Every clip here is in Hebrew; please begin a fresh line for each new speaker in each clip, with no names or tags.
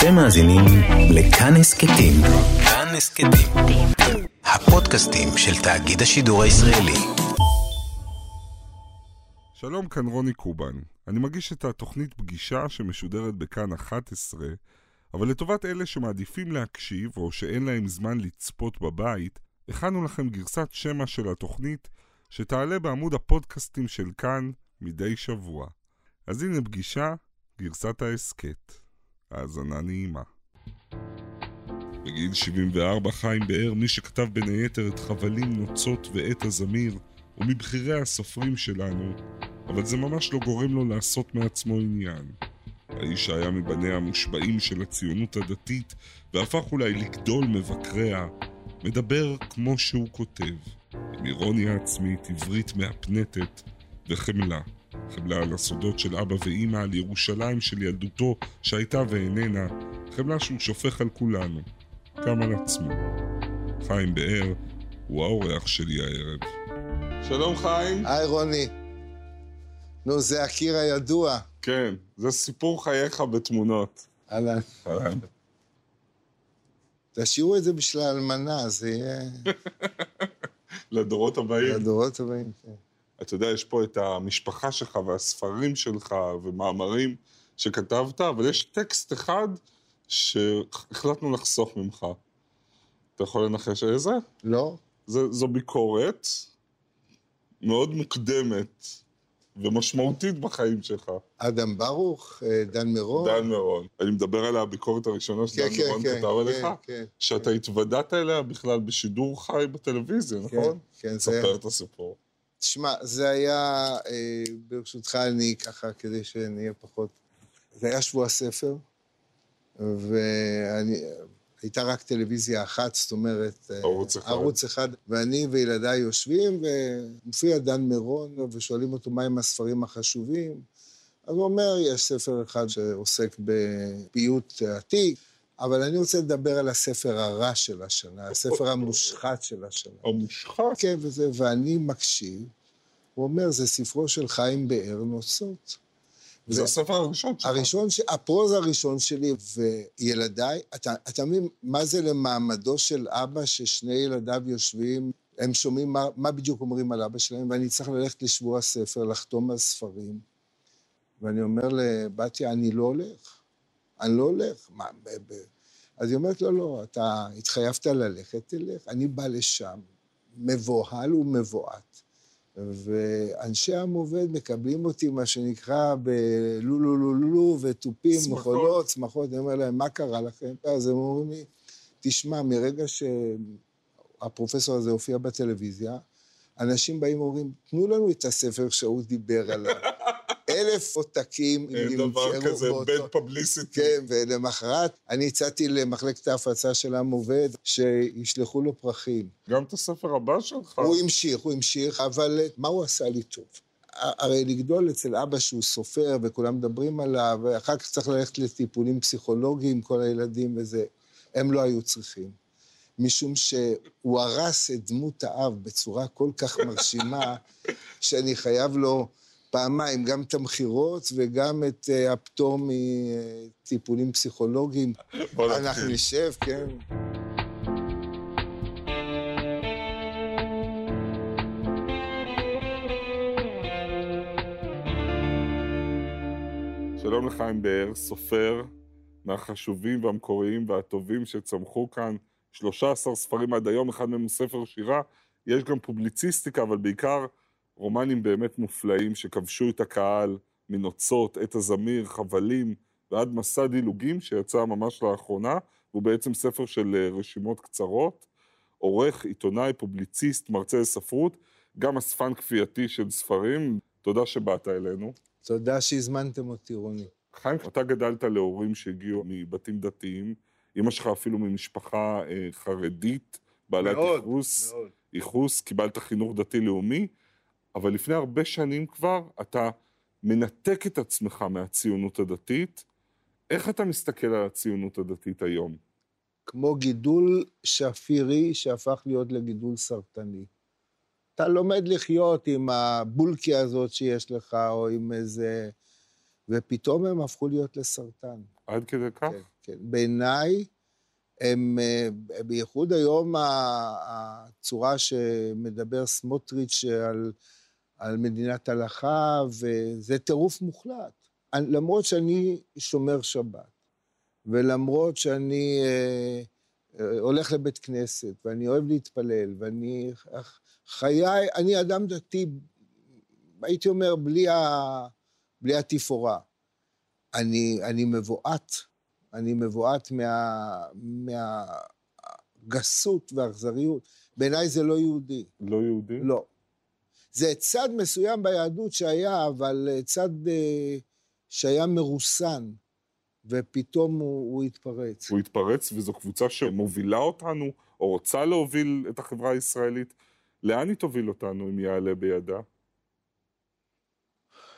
אתם מאזינים לכאן הסכתים. כאן הסכתים. הפודקאסטים של תאגיד השידור הישראלי.
שלום, כאן רוני קובן. אני מגיש את התוכנית פגישה שמשודרת בכאן 11, אבל לטובת אלה שמעדיפים להקשיב או שאין להם זמן לצפות בבית, הכנו לכם גרסת שמע של התוכנית שתעלה בעמוד הפודקאסטים של כאן מדי שבוע. אז הנה פגישה, גרסת ההסכת. האזנה נעימה. בגיל 74 חיים באר, מי שכתב בין היתר את חבלים, נוצות ואת הזמיר, הוא מבכירי הסופרים שלנו, אבל זה ממש לא גורם לו לעשות מעצמו עניין. האיש שהיה מבניה המושבעים של הציונות הדתית, והפך אולי לגדול מבקריה, מדבר כמו שהוא כותב, עם אירוניה עצמית, עברית מהפנטת וחמלה. חמלה על הסודות של אבא ואימא, על ירושלים של ילדותו שהייתה ואיננה, חמלה שהוא שופך על כולנו, גם על עצמו. חיים באר הוא האורח שלי הערב. שלום חיים.
היי רוני. נו, זה הקיר הידוע.
כן, זה סיפור חייך בתמונות.
אהלן.
אהלן.
תשאירו את זה בשביל האלמנה, זה יהיה
לדורות הבאים.
לדורות הבאים. כן.
אתה יודע, יש פה את המשפחה שלך והספרים שלך ומאמרים שכתבת, אבל יש טקסט אחד שהחלטנו לחסוך ממך. אתה יכול לנחש איזה?
לא?
זה, זו ביקורת מאוד מוקדמת ומשמעותית בחיים שלך.
אדם ברוך, אה, דן מירון.
דן מירון. אני מדבר על הביקורת הראשונה
כן,
שדן
כן,
מירון
כן,
כתב עליך,
כן, כן.
שאתה התוודעת אליה בכלל בשידור חי בטלוויזיה, נכון?
כן, זה היה...
ספר את הסיפור.
תשמע, זה היה, אה, ברשותך, אני ככה, כדי שנהיה פחות... זה היה שבוע הספר, והייתה רק טלוויזיה אחת, זאת אומרת... אה,
ערוץ אחד.
ערוץ אחד, ואני וילדיי יושבים, ומופיע דן מירון, ושואלים אותו מהם הספרים החשובים. אז הוא אומר, יש ספר אחד שעוסק בפיוט עתיק, אבל אני רוצה לדבר על הספר הרע של השנה, הספר המושחת של השנה.
המושחת.
כן, וזה, ואני מקשיב, הוא אומר, זה ספרו של חיים באר נוצות.
זה הספר הראשון שלך.
הראשון, ש- הפרוז הראשון שלי, וילדיי, אתה, אתה מבין מה זה למעמדו של אבא ששני ילדיו יושבים, הם שומעים מה, מה בדיוק אומרים על אבא שלהם, ואני צריך ללכת לשבוע הספר, לחתום על ספרים. ואני אומר לבתיה, אני לא הולך. אני לא הולך. מה, ב- ב- אז היא אומרת, לא, לא, אתה התחייבת ללכת, תלך. אני בא לשם, מבוהל ומבועת. ואנשי עם עובד מקבלים אותי, מה שנקרא, בלולו לולו ותופים,
שמחות.
מכולות, שמחות. אני אומר להם, מה קרה לכם? אז הם אומרים לי, תשמע, מרגע שהפרופסור הזה הופיע בטלוויזיה, אנשים באים ואומרים, תנו לנו את הספר שהוא דיבר עליו. אלף עותקים
אין דבר כזה, bad publicity.
כן, ולמחרת אני הצעתי למחלקת ההפצה של עם עובד שישלחו לו פרחים.
גם את הספר הבא שלך.
הוא המשיך, הוא המשיך, אבל מה הוא עשה לי טוב? הרי לגדול אצל אבא שהוא סופר וכולם מדברים עליו, ואחר כך צריך ללכת לטיפולים פסיכולוגיים, כל הילדים וזה, הם לא היו צריכים. משום שהוא הרס את דמות האב בצורה כל כך מרשימה, שאני חייב לו פעמיים, גם את המכירות וגם את אה, הפטור מטיפולים פסיכולוגיים. אנחנו. נשב, כן.
שלום לחיים באר, סופר מהחשובים והמקוריים והטובים שצמחו כאן. 13 ספרים עד היום, אחד מהם הוא ספר שירה. יש גם פובליציסטיקה, אבל בעיקר רומנים באמת מופלאים שכבשו את הקהל מנוצות, עת הזמיר, חבלים, ועד מסע דילוגים שיצא ממש לאחרונה. הוא בעצם ספר של אה, רשימות קצרות. עורך, עיתונאי, פובליציסט, מרצה לספרות, גם אספן כפייתי של ספרים. תודה שבאת אלינו.
תודה שהזמנתם אותי, רוני.
חיים, אתה גדלת להורים שהגיעו מבתים דתיים, אמא שלך אפילו ממשפחה אה, חרדית, בעלת
מאוד,
ייחוס,
מאוד.
ייחוס, קיבלת חינוך דתי-לאומי, אבל לפני הרבה שנים כבר אתה מנתק את עצמך מהציונות הדתית. איך אתה מסתכל על הציונות הדתית היום?
כמו גידול שפירי שהפך להיות לגידול סרטני. אתה לומד לחיות עם הבולקי הזאת שיש לך, או עם איזה... ופתאום הם הפכו להיות לסרטן.
עד כדי כך?
כן, כן. בעיניי, הם, אה, בייחוד היום הצורה שמדבר סמוטריץ' על, על מדינת הלכה, וזה טירוף מוחלט. למרות שאני שומר שבת, ולמרות שאני אה, אה, הולך לבית כנסת, ואני אוהב להתפלל, ואני... חיי, אני אדם דתי, הייתי אומר, בלי, ה, בלי התפאורה. אני, אני מבועת, אני מבועת מה, מהגסות והאכזריות. בעיניי זה לא יהודי.
לא יהודי?
לא. זה צד מסוים ביהדות שהיה, אבל צד אה, שהיה מרוסן, ופתאום הוא, הוא התפרץ.
הוא התפרץ, וזו קבוצה שמובילה אותנו, או רוצה להוביל את החברה הישראלית. לאן היא תוביל אותנו אם יעלה בידה?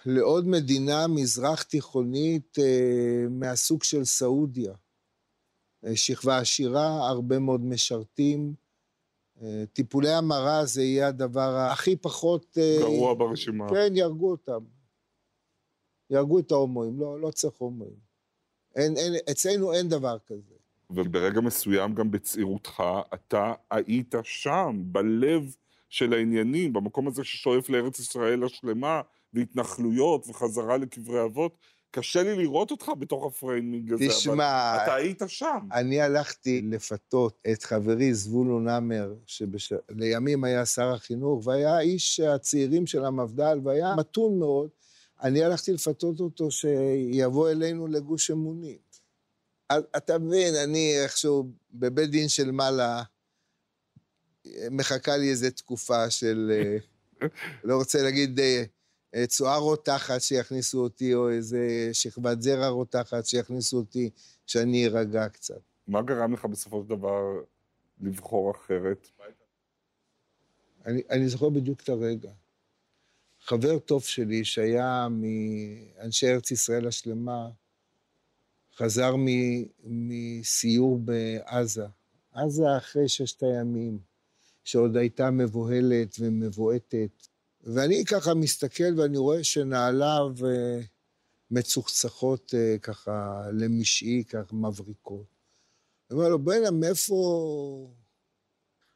לעוד מדינה מזרח תיכונית אה, מהסוג של סעודיה. אה, שכבה עשירה, הרבה מאוד משרתים. אה, טיפולי המרה זה יהיה הדבר הכי פחות...
אה, גרוע ברשימה.
כן, יהרגו אותם. יהרגו את ההומואים, לא, לא צריך הומואים. אין, אין, אצלנו אין דבר כזה.
וברגע מסוים, גם בצעירותך, אתה היית שם, בלב של העניינים, במקום הזה ששואף לארץ ישראל השלמה, והתנחלויות וחזרה לקברי אבות. קשה לי לראות אותך בתוך ה-framing הזה,
תשמע,
אבל אתה היית שם.
אני הלכתי לפתות את חברי זבולון המר, שלימים שבש... היה שר החינוך, והיה איש הצעירים של המפד"ל, והיה מתון מאוד. אני הלכתי לפתות אותו שיבוא אלינו לגוש אמונים. אתה מבין, אני איכשהו בבית דין של מעלה, מחכה לי איזו תקופה של, אה, לא רוצה להגיד אה, אה, צואה רותחת שיכניסו אותי, או איזה שכבת זרע רותחת שיכניסו אותי, שאני ארגע קצת.
מה גרם לך בסופו של דבר לבחור אחרת?
אני, אני זוכר בדיוק את הרגע. חבר טוב שלי, שהיה מאנשי ארץ ישראל השלמה, חזר מ, מסיור בעזה. עזה אחרי ששת הימים, שעוד הייתה מבוהלת ומבועטת. ואני ככה מסתכל ואני רואה שנעליו אה, מצוחצחות אה, ככה למשעי, ככה מבריקות. אני אומר לו, בוא'נה, מאיפה...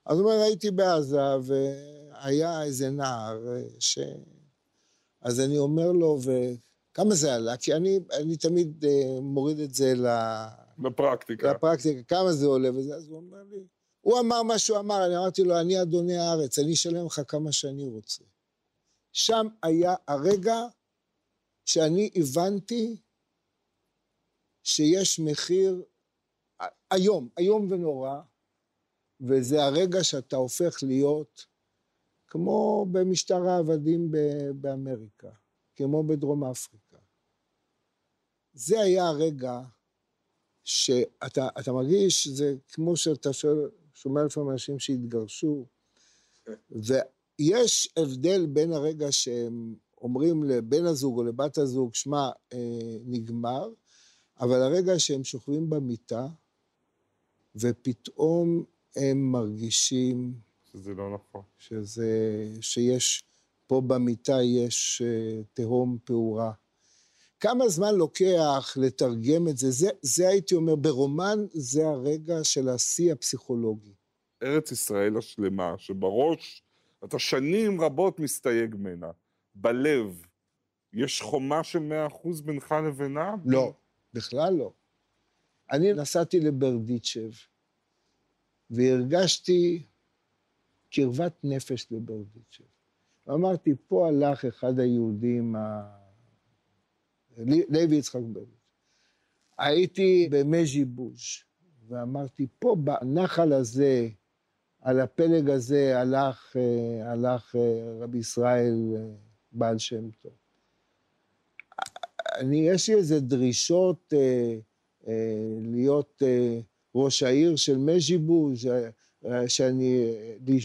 אז הוא אומר, הייתי בעזה, והיה איזה נער אה, ש... אז אני אומר לו, וכמה זה עלה? כי אני, אני תמיד מוריד את זה ל...
לפרקטיקה.
לפרקטיקה, כמה זה עולה וזה, אז הוא אומר לי, הוא אמר מה שהוא אמר, אני אמרתי לו, אני אדוני הארץ, אני אשלם לך כמה שאני רוצה. שם היה הרגע שאני הבנתי שיש מחיר איום, איום ונורא, וזה הרגע שאתה הופך להיות כמו במשטר העבדים באמריקה, כמו בדרום אפריקה. זה היה הרגע שאתה מרגיש, זה כמו שאתה שומע לפעמים אנשים שהתגרשו, יש הבדל בין הרגע שהם אומרים לבן הזוג או לבת הזוג, שמע, אה, נגמר, אבל הרגע שהם שוכבים במיטה, ופתאום הם מרגישים...
שזה לא נכון.
שזה, שיש, פה במיטה יש אה, תהום פעורה. כמה זמן לוקח לתרגם את זה? זה? זה הייתי אומר, ברומן זה הרגע של השיא הפסיכולוגי.
ארץ ישראל השלמה, שבראש אתה שנים רבות מסתייג ממנה. בלב, יש חומה של מאה אחוז בינך לבינה?
לא, בכלל לא. אני נסעתי לברדיצ'ב, והרגשתי קרבת נפש לברדיצ'ב. ואמרתי, פה הלך אחד היהודים, ה... לוי יצחק ברדיצ'ב. הייתי במז'יבוז', ואמרתי, פה בנחל הזה, על הפלג הזה הלך, אה, הלך אה, רבי ישראל אה, בעל שם טוב. אני, יש לי איזה דרישות אה, אה, להיות אה, ראש העיר של מז'יבוז, שאני,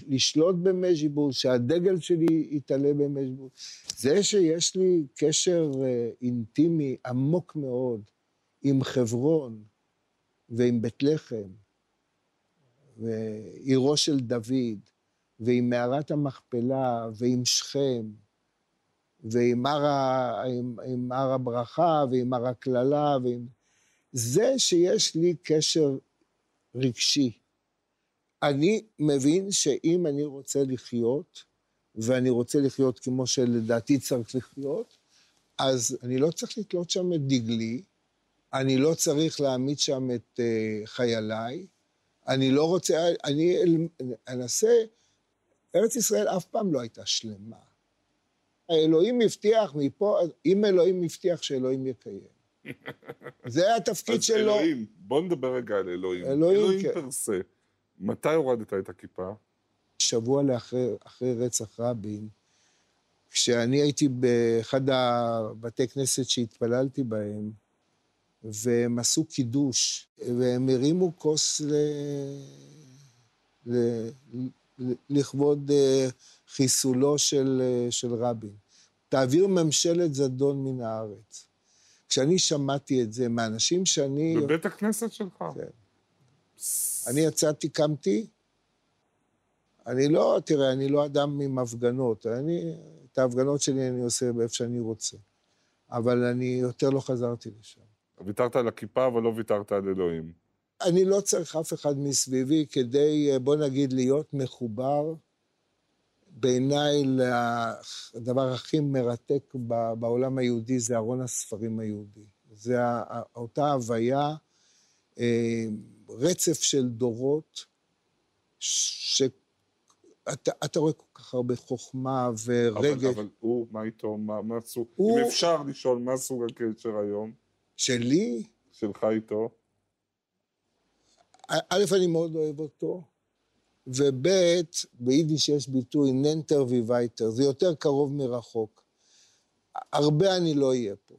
לשלוט במז'יבוז, שהדגל שלי יתעלה במז'יבוז. זה שיש לי קשר אינטימי עמוק מאוד עם חברון ועם בית לחם, ועירו של דוד, ועם מערת המכפלה, ועם שכם, ועם הר. עם, עם הר הברכה ועם הר הקללה, ועם... זה שיש לי קשר רגשי. אני מבין שאם אני רוצה לחיות, ואני רוצה לחיות כמו שלדעתי צריך לחיות, אז אני לא צריך לתלות שם את דגלי, אני לא צריך להעמיד שם את uh, חייליי, אני לא רוצה, אני אנסה, ארץ ישראל אף פעם לא הייתה שלמה. האלוהים הבטיח מפה, אם אלוהים הבטיח שאלוהים יקיים. זה התפקיד שלו.
אז אלוהים, בוא נדבר רגע על אלוהים.
אלוהים,
אלוהים
כן.
פרסה. מתי הורדת את הכיפה?
שבוע לאחרי אחרי רצח רבין, כשאני הייתי באחד הבתי כנסת שהתפללתי בהם, והם עשו קידוש, והם הרימו כוס ל... ל... ל... לכבוד אה, חיסולו של, אה, של רבין. תעביר ממשלת זדון מן הארץ. כשאני שמעתי את זה מאנשים שאני...
בבית הכנסת שלך.
כן. אני יצאתי, קמתי, אני לא, תראה, אני לא אדם עם הפגנות. אני, את ההפגנות שלי אני עושה באיפה שאני רוצה. אבל אני יותר לא חזרתי לשם.
ויתרת על הכיפה, אבל לא ויתרת על אלוהים.
אני לא צריך אף אחד מסביבי כדי, בוא נגיד, להיות מחובר. בעיניי, הדבר הכי מרתק בעולם היהודי זה ארון הספרים היהודי. זה אותה הוויה, אה, רצף של דורות, שאתה רואה כל כך הרבה חוכמה ורגש.
אבל, אבל הוא, מה איתו? מה, מה סוג... הוא... אם אפשר לשאול, מה סוג הקשר היום?
שלי?
שלך איתו?
א', אני מאוד אוהב אותו, וב', ביידיש יש ביטוי ננטר ויווייטר, זה יותר קרוב מרחוק. הרבה אני לא אהיה פה.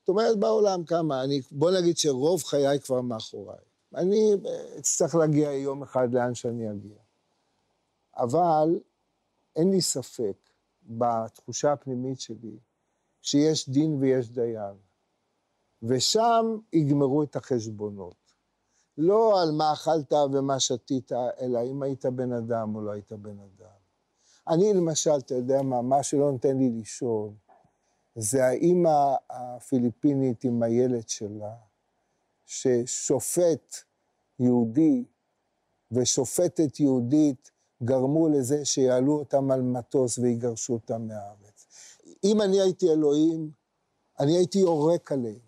זאת אומרת, בעולם כמה, אני, בוא נגיד שרוב חיי כבר מאחוריי. אני אצטרך להגיע יום אחד לאן שאני אגיע. אבל אין לי ספק בתחושה הפנימית שלי שיש דין ויש דיין. ושם יגמרו את החשבונות. לא על מה אכלת ומה שתית, אלא אם היית בן אדם או לא היית בן אדם. אני למשל, אתה יודע מה, מה שלא נותן לי לישון, זה האימא הפיליפינית עם הילד שלה, ששופט יהודי ושופטת יהודית גרמו לזה שיעלו אותם על מטוס ויגרשו אותם מהארץ. אם אני הייתי אלוהים, אני הייתי יורק עליהם.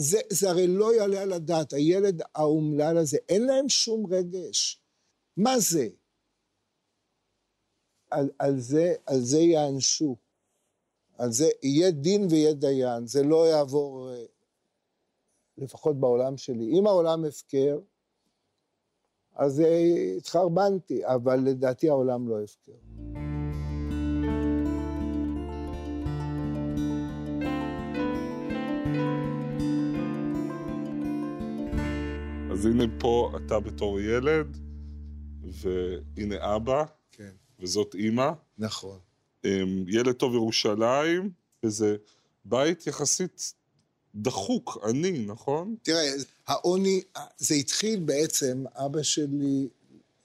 זה, זה הרי לא יעלה על הדעת, הילד האומלל הזה, אין להם שום רגש. מה זה? על, על זה, על זה יענשו. על זה יהיה דין ויהיה דיין, זה לא יעבור, אה, לפחות בעולם שלי. אם העולם הפקר, אז אה, התחרבנתי, אבל לדעתי העולם לא הפקר.
אז הנה פה אתה בתור ילד, והנה אבא,
כן.
וזאת אימא.
נכון.
אמ, ילד טוב ירושלים, וזה בית יחסית דחוק, עני, נכון?
תראה, העוני, זה התחיל בעצם, אבא שלי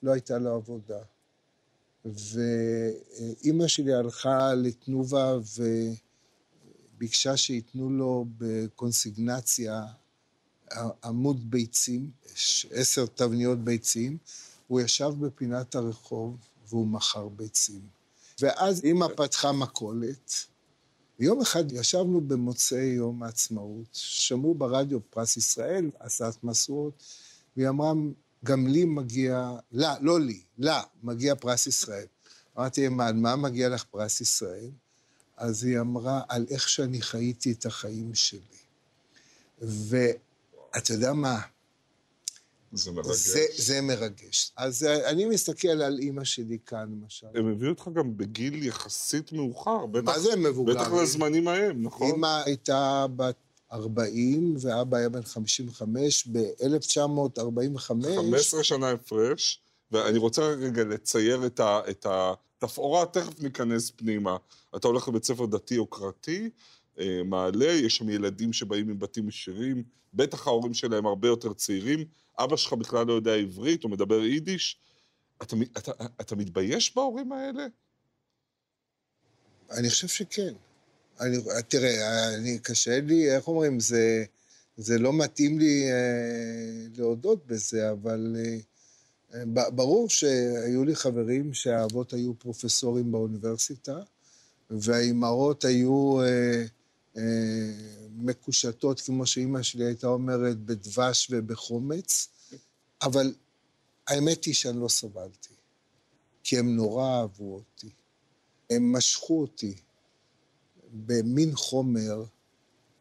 לא הייתה לו עבודה. ואימא שלי הלכה לתנובה וביקשה שייתנו לו בקונסיגנציה עמוד ביצים, עשר תבניות ביצים. הוא ישב בפינת הרחוב והוא מכר ביצים. ואז אימא פתחה מכולת. יום אחד ישבנו במוצאי יום העצמאות, שמעו ברדיו פרס ישראל, עשת משואות, והיא אמרה, גם לי מגיע, לה, לא לי, לה, מגיע פרס ישראל. אמרתי, מה, מה מגיע לך פרס ישראל? אז היא אמרה, על איך שאני חייתי את החיים שלי. ואתה יודע מה?
זה מרגש.
זה, זה מרגש. אז אה, אני מסתכל על אימא שלי כאן, למשל.
הם הביאו אותך גם בגיל יחסית מאוחר. בטח,
מה זה מבוגר?
בטח לזמנים ההם, נכון?
אימא הייתה בת 40 ואבא היה בן 55 ב-1945.
15 שנה הפרש, ואני רוצה רגע לצייר את, ה, את התפאורה, תכף ניכנס פנימה. אתה הולך לבית ספר דתי יוקרתי, מעלה, יש שם ילדים שבאים מבתים עשירים, בטח ההורים שלהם הרבה יותר צעירים, אבא שלך בכלל לא יודע עברית, הוא מדבר יידיש. אתה, אתה, אתה מתבייש בהורים האלה?
אני חושב שכן. אני, תראה, אני, קשה לי, איך אומרים, זה, זה לא מתאים לי אה, להודות בזה, אבל אה, ברור שהיו לי חברים שהאבות היו פרופסורים באוניברסיטה, והאימהות היו אה, אה, מקושטות, כמו שאימא שלי הייתה אומרת, בדבש ובחומץ, אבל האמת היא שאני לא סבלתי, כי הם נורא אהבו אותי. הם משכו אותי במין חומר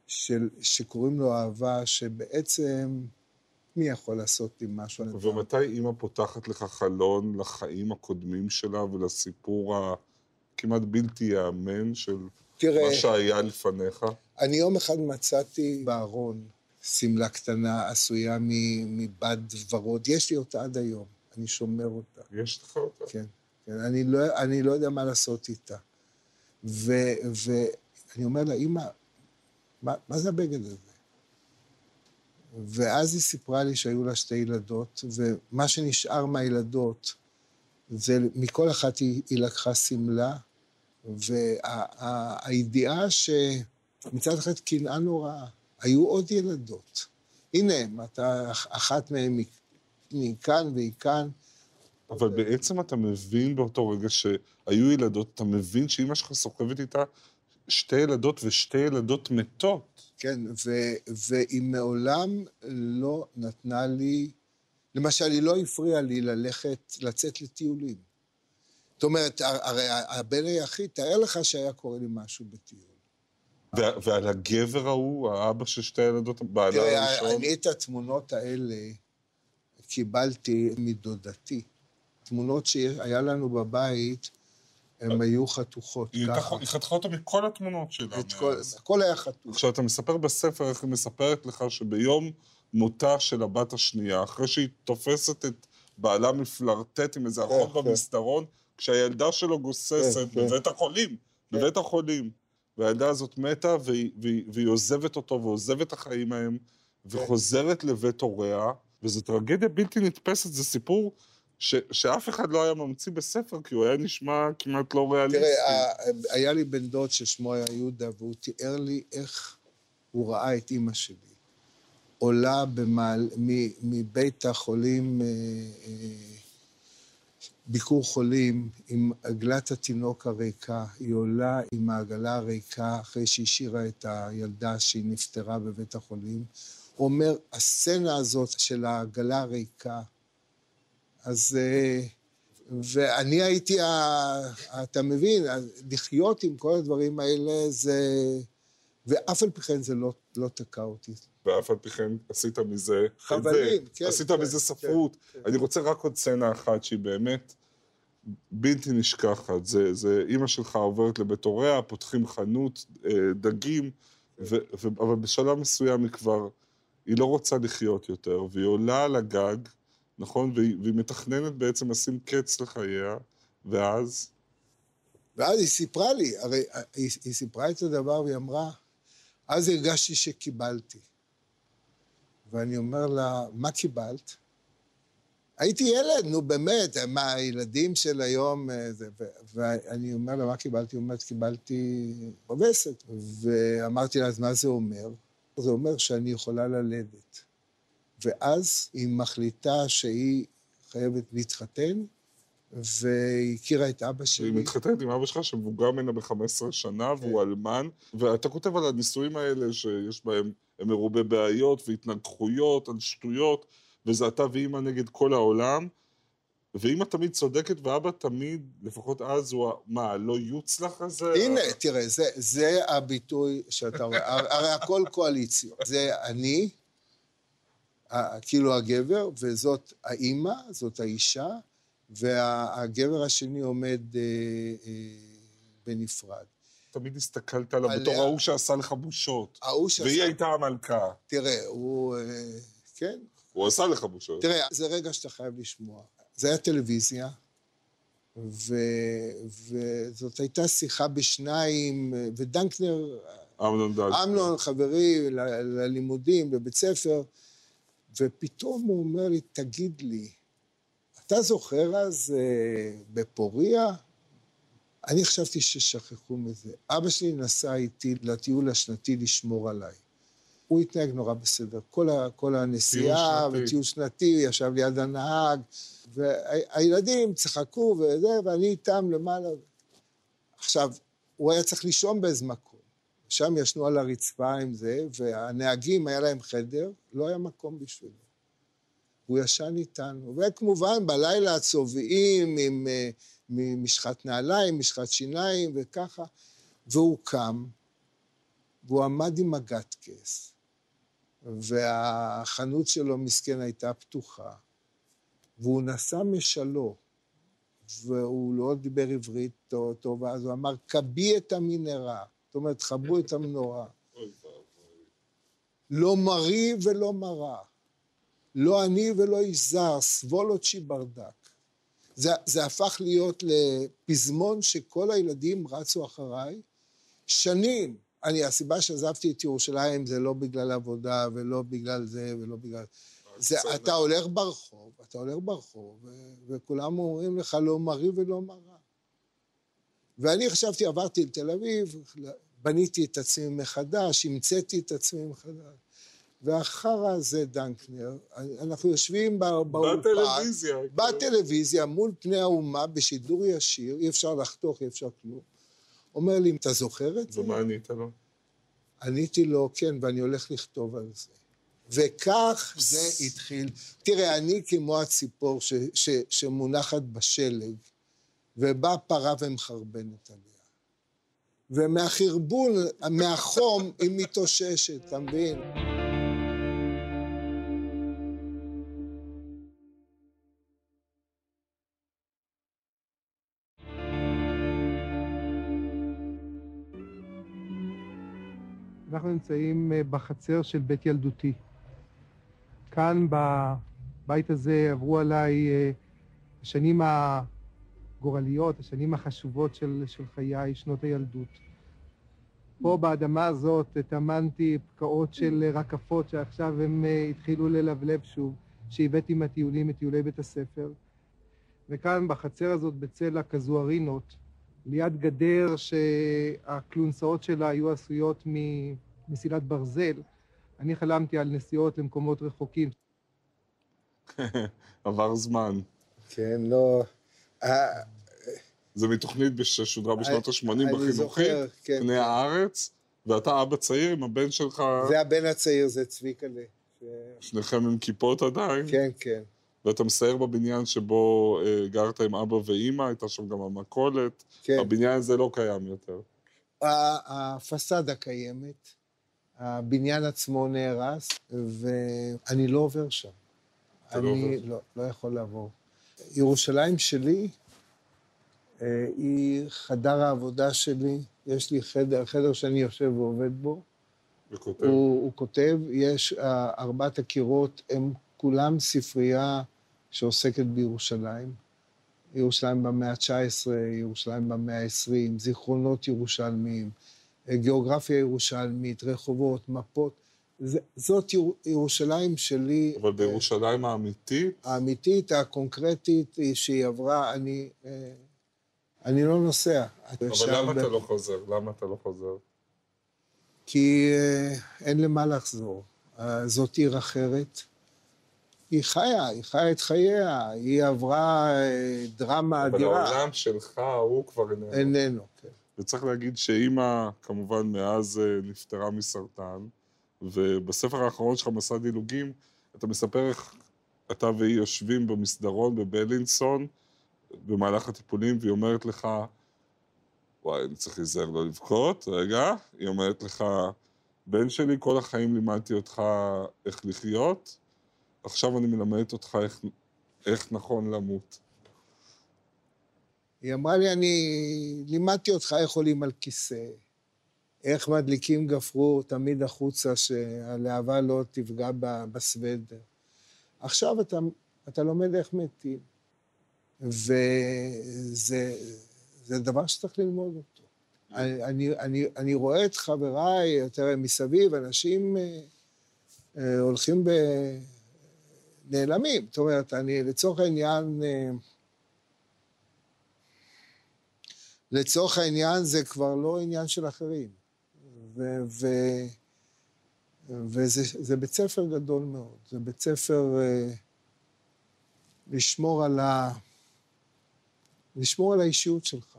של, שקוראים לו אהבה, שבעצם מי יכול לעשות לי משהו?
ומתי אימא פותחת לך חלון לחיים הקודמים שלה ולסיפור הכמעט בלתי ייאמן של תראה, מה שהיה לפניך?
אני יום אחד מצאתי בארון שמלה קטנה עשויה מבד ורוד, יש לי אותה עד היום, אני שומר אותה.
יש לך אותה?
כן, כן, אני לא, אני לא יודע מה לעשות איתה. ואני אומר לה, אמא, מה, מה זה הבגד הזה? ואז היא סיפרה לי שהיו לה שתי ילדות, ומה שנשאר מהילדות, זה מכל אחת היא, היא לקחה שמלה, והידיעה שמצד אחד קנאה נוראה, היו עוד ילדות. הנה, אתה, אחת מהן היא כאן והיא כאן.
אבל בעצם אתה מבין באותו רגע שהיו ילדות, אתה מבין שאימא שלך סוחבת איתה שתי ילדות ושתי ילדות מתות.
כן, ו- והיא מעולם לא נתנה לי, למשל, היא לא הפריעה לי ללכת, לצאת לטיולים. זאת אומרת, הרי הבן היחיד, תאר לך שהיה קורה לי משהו בטיול.
ועל הגבר ההוא, האבא של שתי הילדות, בעלה
הראשון? תראה, אני את התמונות האלה קיבלתי מדודתי. תמונות שהיה לנו בבית, הן היו חתוכות
ככה. היא חתכה אותה מכל התמונות שלה.
הכל היה חתוך.
עכשיו, אתה מספר בספר איך היא מספרת לך שביום מותה של הבת השנייה, אחרי שהיא תופסת את בעלה מפלרטט עם איזה אחות כן, כן. במסדרון, כשהילדה שלו גוססת כן, בבית החולים, בבית החולים, והילדה הזאת מתה והיא עוזבת אותו ועוזבת את החיים ההם, וחוזרת לבית הוריה, וזו טרגדיה בלתי נתפסת, זה סיפור... ש, שאף אחד לא היה ממציא בספר, כי הוא היה נשמע כמעט לא ריאליסטי.
תראה, היה לי בן דוד ששמו היה יהודה, והוא תיאר לי איך הוא ראה את אימא שלי. עולה במעל, מבית החולים, אה, אה, ביקור חולים, עם עגלת התינוק הריקה. היא עולה עם העגלה הריקה אחרי שהשאירה את הילדה שהיא נפטרה בבית החולים. הוא אומר, הסצנה הזאת של העגלה הריקה, אז... אה, ואני הייתי, אתה מבין, לחיות עם כל הדברים האלה זה... ואף על פי כן זה לא, לא תקע אותי.
ואף על פי כן עשית מזה...
חבלים, כן.
עשית כן, מזה ספרות. כן, כן. אני רוצה רק עוד סצנה אחת שהיא באמת בלתי נשכחת. זה, זה אימא שלך עוברת לבית הוריה, פותחים חנות, אה, דגים, ו, ו, אבל בשלב מסוים היא כבר, היא לא רוצה לחיות יותר, והיא עולה על הגג, נכון? והיא, והיא מתכננת בעצם לשים קץ לחייה, ואז?
ואז היא סיפרה לי, הרי היא, היא סיפרה את הדבר והיא אמרה, אז הרגשתי שקיבלתי. ואני אומר לה, מה קיבלת? הייתי ילד, נו באמת, מה, הילדים של היום... אה, זה, ו, ואני אומר לה, מה קיבלתי? היא אומרת, קיבלתי בווסת. ואמרתי לה, אז מה זה אומר? זה אומר שאני יכולה ללדת. ואז היא מחליטה שהיא חייבת להתחתן, והיא הכירה את אבא שלי.
היא מתחתנת עם אבא שלך שמבוגר ממנה ב-15 שנה, כן. והוא אלמן, ואתה כותב על הנישואים האלה שיש בהם, הם מרובי בעיות והתנגחויות על שטויות, וזה אתה ואימא נגד כל העולם, ואימא תמיד צודקת ואבא תמיד, לפחות אז הוא, מה, לא יוצלח הזה?
הנה, תראה, זה, זה הביטוי שאתה רואה, הרי הכל קואליציות. זה אני, כאילו הגבר, וזאת האימא, זאת האישה, והגבר השני עומד אה, אה, בנפרד.
תמיד הסתכלת עליו בתור ההוא שעשה לך בושות. ההוא שעשה... והיא הייתה המלכה.
תראה, הוא... אה, כן.
הוא עשה לך בושות.
תראה, זה רגע שאתה חייב לשמוע. זה היה טלוויזיה, ו... וזאת הייתה שיחה בשניים, ודנקנר...
אמנון דנקנר.
אמנון, חברי ל... ללימודים בבית ספר, ופתאום הוא אומר לי, תגיד לי, אתה זוכר אז אה, בפוריה? אני חשבתי ששכחו מזה. אבא שלי נסע איתי לטיול השנתי לשמור עליי. הוא התנהג נורא בסדר. כל, ה, כל הנסיעה וטיול שנתי, הוא ישב ליד הנהג, והילדים צחקו וזה, ואני איתם למעלה. עכשיו, הוא היה צריך לישון באיזה מקום. שם ישנו על הרצפה עם זה, והנהגים, היה להם חדר, לא היה מקום בשבילו. הוא ישן איתנו. וכמובן, בלילה הצובעים עם uh, משחת נעליים, משחת שיניים וככה, והוא קם, והוא עמד עם מגת כס, והחנות שלו, מסכן, הייתה פתוחה, והוא נסע משלו, והוא לא דיבר עברית טוב, אז הוא אמר, כבי את המנהרה. זאת אומרת, חברו את המנורה. לא מרי ולא מרה. לא אני ולא זר, סבולוצ'י ברדק. זה, זה הפך להיות לפזמון שכל הילדים רצו אחריי שנים. אני, הסיבה שעזבתי את ירושלים זה לא בגלל עבודה ולא בגלל זה ולא בגלל... זה, אתה הולך ברחוב, אתה הולך ברחוב, ו, וכולם אומרים לך לא מרי ולא מרה. ואני חשבתי, עברתי לתל אביב, בניתי את עצמי מחדש, המצאתי את עצמי מחדש. והחרא הזה, דנקנר, אנחנו יושבים באולפן,
בטלוויזיה.
בטלוויזיה, מול פני האומה, בשידור ישיר, אי אפשר לחתוך, אי אפשר כלום. אומר לי, אתה זוכר את זה?
ומה ענית לו?
עניתי לו, כן, ואני הולך לכתוב על זה. וכך זה התחיל. תראה, אני כמו הציפור ש, ש, שמונחת בשלג, ובאה פרה ומחרבנת עליה. ומהחרבון, מהחום, היא מתאוששת, אתה מבין?
נמצאים אה, בחצר של בית ילדותי. כאן, בבית הזה, עברו עליי אה, השנים הגורליות, השנים החשובות של, של חיי, שנות הילדות. פה באדמה הזאת טמנתי פקעות של רקפות שעכשיו הם אה, התחילו ללבלב שוב, שהבאתי מהטיולים, מטיולי בית הספר. וכאן בחצר הזאת בצל הכזוארינות, ליד גדר שהכלונסאות שלה היו עשויות ממסילת ברזל, אני חלמתי על נסיעות למקומות רחוקים.
עבר זמן.
כן, לא...
זה מתוכנית ששודרה בשנות ה-80 בחינוכית,
כן,
פני
כן.
הארץ, ואתה אבא צעיר עם הבן שלך,
זה הבן הצעיר, זה צביקלה. ש-
שניכם עם כיפות עדיין,
כן, כן.
ואתה מסייר בבניין שבו אה, גרת עם אבא ואימא, הייתה שם גם המכולת,
כן.
הבניין הזה לא קיים יותר.
הפסאדה קיימת, הבניין עצמו נהרס, ואני לא עובר שם.
לא
אני? לא, לא יכול לעבור. ירושלים שלי אה, היא חדר העבודה שלי, יש לי חדר, חדר שאני יושב ועובד בו.
וכותב.
הוא, הוא כותב, יש, אה, ארבעת הקירות הם כולם ספרייה שעוסקת בירושלים. ירושלים במאה ה-19, ירושלים במאה ה-20, זיכרונות ירושלמיים, גיאוגרפיה ירושלמית, רחובות, מפות. זה, זאת יר, ירושלים שלי.
אבל
אה,
בירושלים האמיתית,
האמיתית, הקונקרטית, היא שהיא עברה, אני, אה, אני לא נוסע.
אבל למה
ב-
אתה לא חוזר? למה אתה לא חוזר?
כי אה, אין למה לחזור. זאת עיר אחרת. היא חיה, היא חיה את חייה, היא עברה דרמה
אבל
אדירה.
העולם שלך הוא כבר איננו.
איננו, כן.
וצריך להגיד שאימא, כמובן, מאז אה, נפטרה מסרטן, ובספר האחרון שלך, מסע דילוגים, אתה מספר איך אתה והיא יושבים במסדרון בבלינסון במהלך הטיפולים, והיא אומרת לך, וואי, אני צריך להיזהר לא לבכות, רגע, היא אומרת לך, בן שלי, כל החיים לימדתי אותך איך לחיות, עכשיו אני מלמדת אותך איך, איך נכון למות.
היא אמרה לי, אני לימדתי אותך איך עולים על כיסא, איך מדליקים גפרור תמיד החוצה, שהלהבה לא תפגע בסוודר. עכשיו אתה, אתה לומד איך מתים, וזה זה דבר שצריך ללמוד אותו. אני, אני, אני, אני רואה את חבריי, יותר מסביב, אנשים אה, אה, הולכים ב... נעלמים. זאת אומרת, אני לצורך העניין, אה, לצורך העניין זה כבר לא עניין של אחרים. ו... ו... וזה זה בית ספר גדול מאוד. זה בית ספר uh, לשמור על ה... לשמור על האישיות שלך.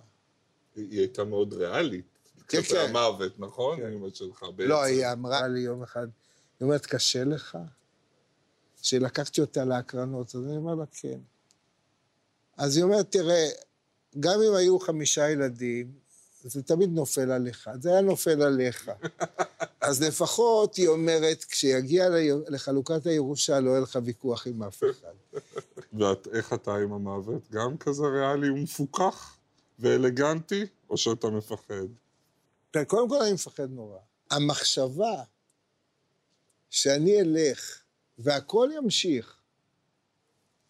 היא הייתה מאוד ריאלית.
כן,
כלפי
כן.
המוות, נכון?
כן.
אמא שלך בעצם.
לא, היא אמרה לי יום אחד, היא אומרת, קשה לך? שלקחתי אותה להקרנות, אז אני אומר לה, כן. אז היא אומרת, תראה, גם אם היו חמישה ילדים, זה תמיד נופל על אחד, זה היה נופל עליך. אז לפחות, היא אומרת, כשיגיע לחלוקת הירושה, לא יהיה לך ויכוח עם אף אחד.
ואיך אתה עם המוות? גם כזה ריאלי ומפוקח ואלגנטי, או שאתה מפחד?
תראה, קודם כל אני מפחד נורא. המחשבה שאני אלך והכל ימשיך,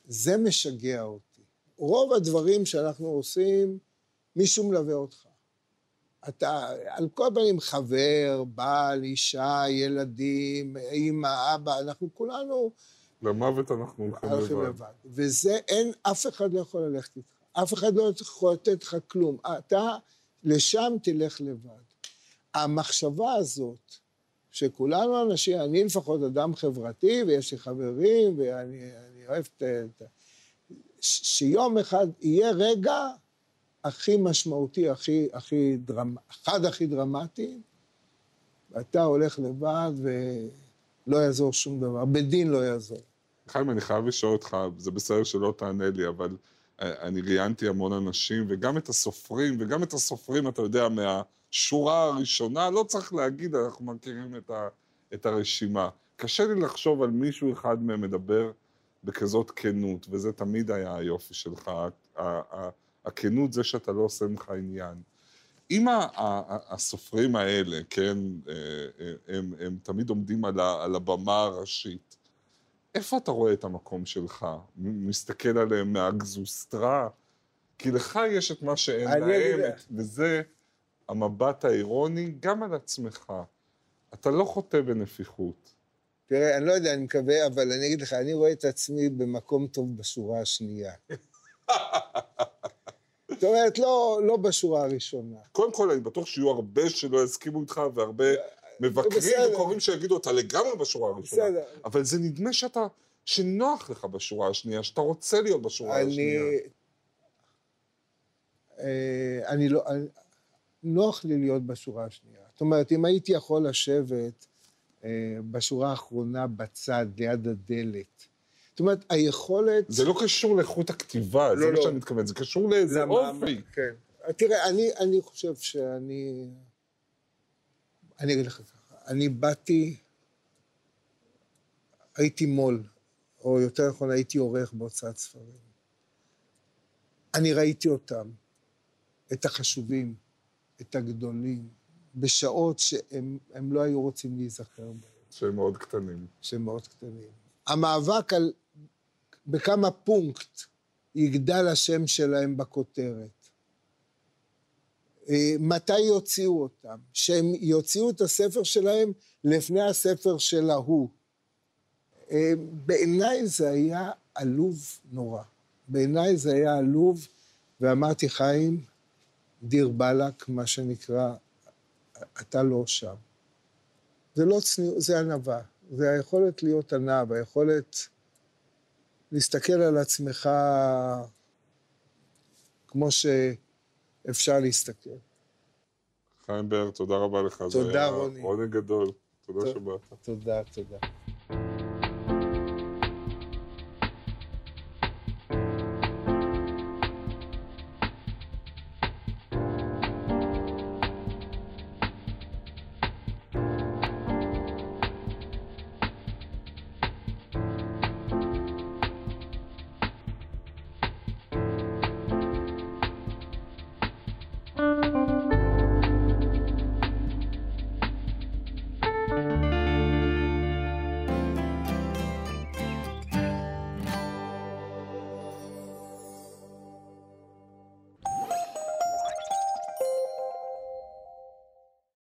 זה משגע אותי. רוב הדברים שאנחנו עושים, מישהו מלווה אותך. אתה, על כל פנים, חבר, בעל, אישה, ילדים, אמא, אבא, אנחנו כולנו
למוות אנחנו הולכים לבד.
לבד. וזה, אין, אף אחד לא יכול ללכת איתך. אף אחד לא יכול לתת לך כלום. אתה לשם תלך לבד. המחשבה הזאת, שכולנו אנשים, אני לפחות אדם חברתי, ויש לי חברים, ואני אני אוהב את שיום אחד יהיה רגע הכי משמעותי, הכי, הכי דרמ... אחד הכי דרמטי, ואתה הולך לבד ולא יעזור שום דבר, בדין לא יעזור.
חיים, אני חייב לשאול אותך, זה בסדר שלא תענה לי, אבל אה, אני ראיינתי המון אנשים, וגם את הסופרים, וגם את הסופרים, אתה יודע, מהשורה הראשונה, לא צריך להגיד, אנחנו מכירים את, ה, את הרשימה. קשה לי לחשוב על מישהו אחד מהם מדבר בכזאת כנות, וזה תמיד היה היופי שלך, הכנות זה שאתה לא עושה ממך עניין. אם הסופרים האלה, כן, אה, אה, הם, הם תמיד עומדים על, ה, על הבמה הראשית, איפה אתה רואה את המקום שלך? מסתכל עליהם מהגזוסטרה? כי לך יש את מה שאין להם, את- וזה המבט האירוני גם על עצמך. אתה לא חוטא בנפיחות.
תראה, אני לא יודע, אני מקווה, אבל אני אגיד לך, אני רואה את עצמי במקום טוב בשורה השנייה. זאת אומרת, לא, לא בשורה הראשונה.
קודם כל, אני בטוח שיהיו הרבה שלא יסכימו איתך, והרבה מבקרים
בסדר.
וקוראים שיגידו, אתה לגמרי בשורה הראשונה.
בסדר.
אבל זה נדמה שאתה, שנוח לך בשורה השנייה, שאתה רוצה להיות בשורה
אני...
השנייה.
אה, אני לא... אני- נוח לי להיות בשורה השנייה. זאת אומרת, אם הייתי יכול לשבת אה, בשורה האחרונה בצד, ליד הדלת, זאת אומרת, היכולת...
זה לא קשור לאיכות הכתיבה, זה
לא,
מה
לא.
שאני מתכוון, זה קשור לאיזה
למעמד,
אופי.
כן. תראה, אני, אני חושב שאני... אני אגיד לך ככה, אני באתי, הייתי מו"ל, או יותר נכון הייתי עורך בהוצאת ספרים. אני ראיתי אותם, את החשובים, את הגדולים, בשעות שהם הם לא היו רוצים להיזכר בהם.
שהם מאוד קטנים.
שהם מאוד קטנים. המאבק על בכמה פונקט יגדל השם שלהם בכותרת. אה, מתי יוציאו אותם? שהם יוציאו את הספר שלהם לפני הספר של ההוא. אה, בעיניי זה היה עלוב נורא. בעיניי זה היה עלוב, ואמרתי, חיים, דיר באלק, מה שנקרא, אתה לא שם. זה לא צניעות, זה ענווה. זה היכולת להיות ענב, היכולת להסתכל על עצמך כמו שאפשר להסתכל.
חיים באר, תודה רבה לך.
תודה, רוני.
עונג גדול. תודה. שבאת.
תודה, תודה.